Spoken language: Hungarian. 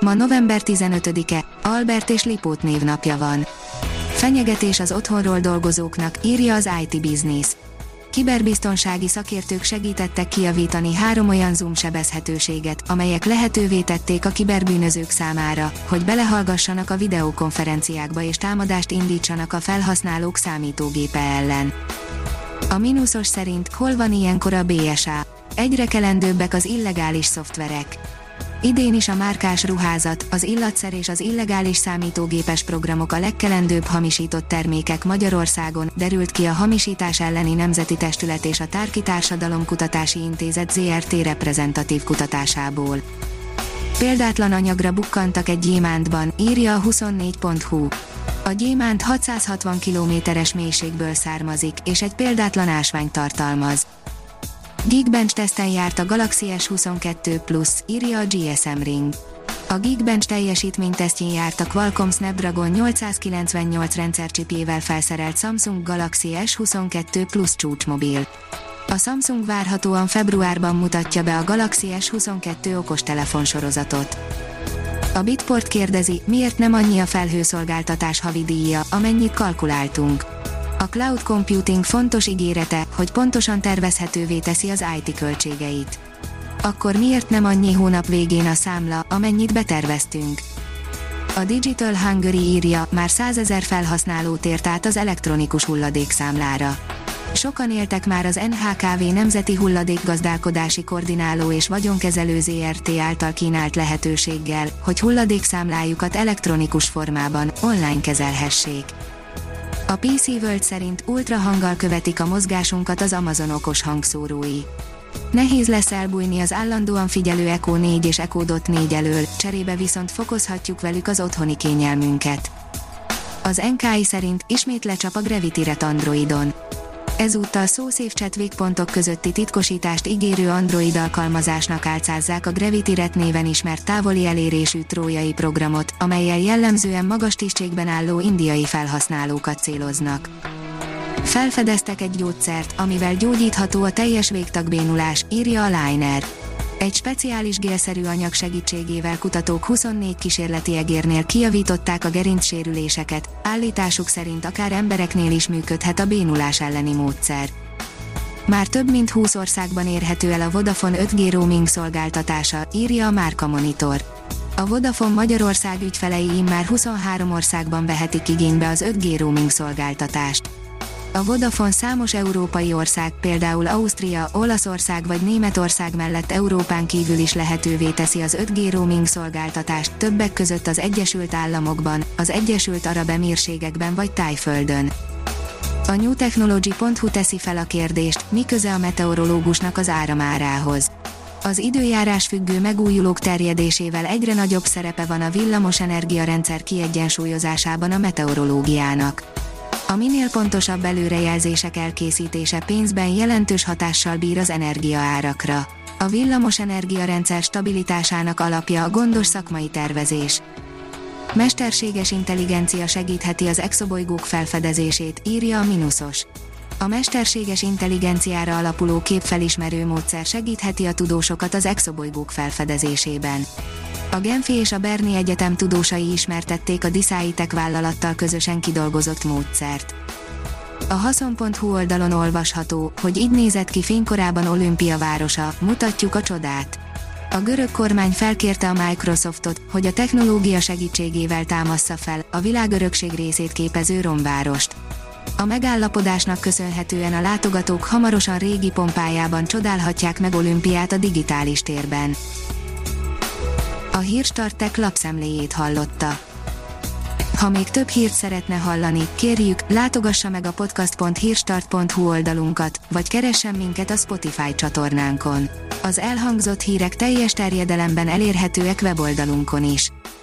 Ma november 15-e, Albert és Lipót névnapja van. Fenyegetés az otthonról dolgozóknak, írja az IT Business. Kiberbiztonsági szakértők segítettek kiavítani három olyan Zoom sebezhetőséget, amelyek lehetővé tették a kiberbűnözők számára, hogy belehallgassanak a videokonferenciákba és támadást indítsanak a felhasználók számítógépe ellen. A mínuszos szerint hol van ilyenkor a BSA? Egyre kelendőbbek az illegális szoftverek Idén is a márkás ruházat, az illatszer és az illegális számítógépes programok a legkelendőbb hamisított termékek Magyarországon, derült ki a hamisítás elleni nemzeti testület és a Tárki Kutatási Intézet ZRT reprezentatív kutatásából. Példátlan anyagra bukkantak egy gyémántban, írja a 24.hu. A gyémánt 660 kilométeres mélységből származik, és egy példátlan ásvány tartalmaz. Geekbench teszten járt a Galaxy S22 Plus, írja a GSM Ring. A Geekbench teljesítménytesztjén járt a Qualcomm Snapdragon 898 rendszercsipjével felszerelt Samsung Galaxy S22 Plus csúcsmobil. A Samsung várhatóan februárban mutatja be a Galaxy S22 okostelefon sorozatot. A Bitport kérdezi, miért nem annyi a felhőszolgáltatás havidíja, amennyit kalkuláltunk. A cloud computing fontos ígérete, hogy pontosan tervezhetővé teszi az IT költségeit. Akkor miért nem annyi hónap végén a számla, amennyit beterveztünk? A Digital Hungary írja, már százezer felhasználó tért át az elektronikus hulladékszámlára. Sokan éltek már az NHKV Nemzeti Hulladékgazdálkodási Koordináló és Vagyonkezelő ZRT által kínált lehetőséggel, hogy hulladékszámlájukat elektronikus formában, online kezelhessék. A PC World szerint ultrahanggal követik a mozgásunkat az Amazon okos hangszórói. Nehéz lesz elbújni az állandóan figyelő Echo 4 és Echo Dot 4 elől, cserébe viszont fokozhatjuk velük az otthoni kényelmünket. Az NKI szerint ismét lecsap a Gravity Ret Androidon. Ezúttal szószép chat végpontok közötti titkosítást ígérő Android alkalmazásnak álcázzák a Gravity Ret néven ismert távoli elérésű trójai programot, amelyel jellemzően magas tisztségben álló indiai felhasználókat céloznak. Felfedeztek egy gyógyszert, amivel gyógyítható a teljes végtagbénulás, írja a Liner. Egy speciális gélszerű anyag segítségével kutatók 24 kísérleti egérnél kiavították a gerincsérüléseket, állításuk szerint akár embereknél is működhet a bénulás elleni módszer. Már több mint 20 országban érhető el a Vodafone 5G roaming szolgáltatása, írja a Márka Monitor. A Vodafone Magyarország ügyfelei immár 23 országban vehetik igénybe az 5G roaming szolgáltatást. A Vodafone számos európai ország, például Ausztria, Olaszország vagy Németország mellett Európán kívül is lehetővé teszi az 5G roaming szolgáltatást, többek között az Egyesült Államokban, az Egyesült Arab Emírségekben vagy Tájföldön. A newtechnology.hu teszi fel a kérdést, mi köze a meteorológusnak az áramárához. Az időjárás függő megújulók terjedésével egyre nagyobb szerepe van a villamos energiarendszer kiegyensúlyozásában a meteorológiának. A minél pontosabb előrejelzések elkészítése pénzben jelentős hatással bír az energiaárakra. A villamos energiarendszer stabilitásának alapja a gondos szakmai tervezés. Mesterséges intelligencia segítheti az exobolygók felfedezését, írja a Minusos. A mesterséges intelligenciára alapuló képfelismerő módszer segítheti a tudósokat az exobolygók felfedezésében. A Genfi és a Berni Egyetem tudósai ismertették a Decaitek vállalattal közösen kidolgozott módszert. A haszon.hu oldalon olvasható, hogy így nézett ki fénykorában Olimpia városa, mutatjuk a csodát. A görög kormány felkérte a Microsoftot, hogy a technológia segítségével támassza fel a világörökség részét képező romvárost. A megállapodásnak köszönhetően a látogatók hamarosan régi pompájában csodálhatják meg olimpiát a digitális térben. A Hírstartek lapszemléjét hallotta. Ha még több hírt szeretne hallani, kérjük, látogassa meg a podcast.hírstart.hu oldalunkat, vagy keressen minket a Spotify csatornánkon. Az elhangzott hírek teljes terjedelemben elérhetőek weboldalunkon is.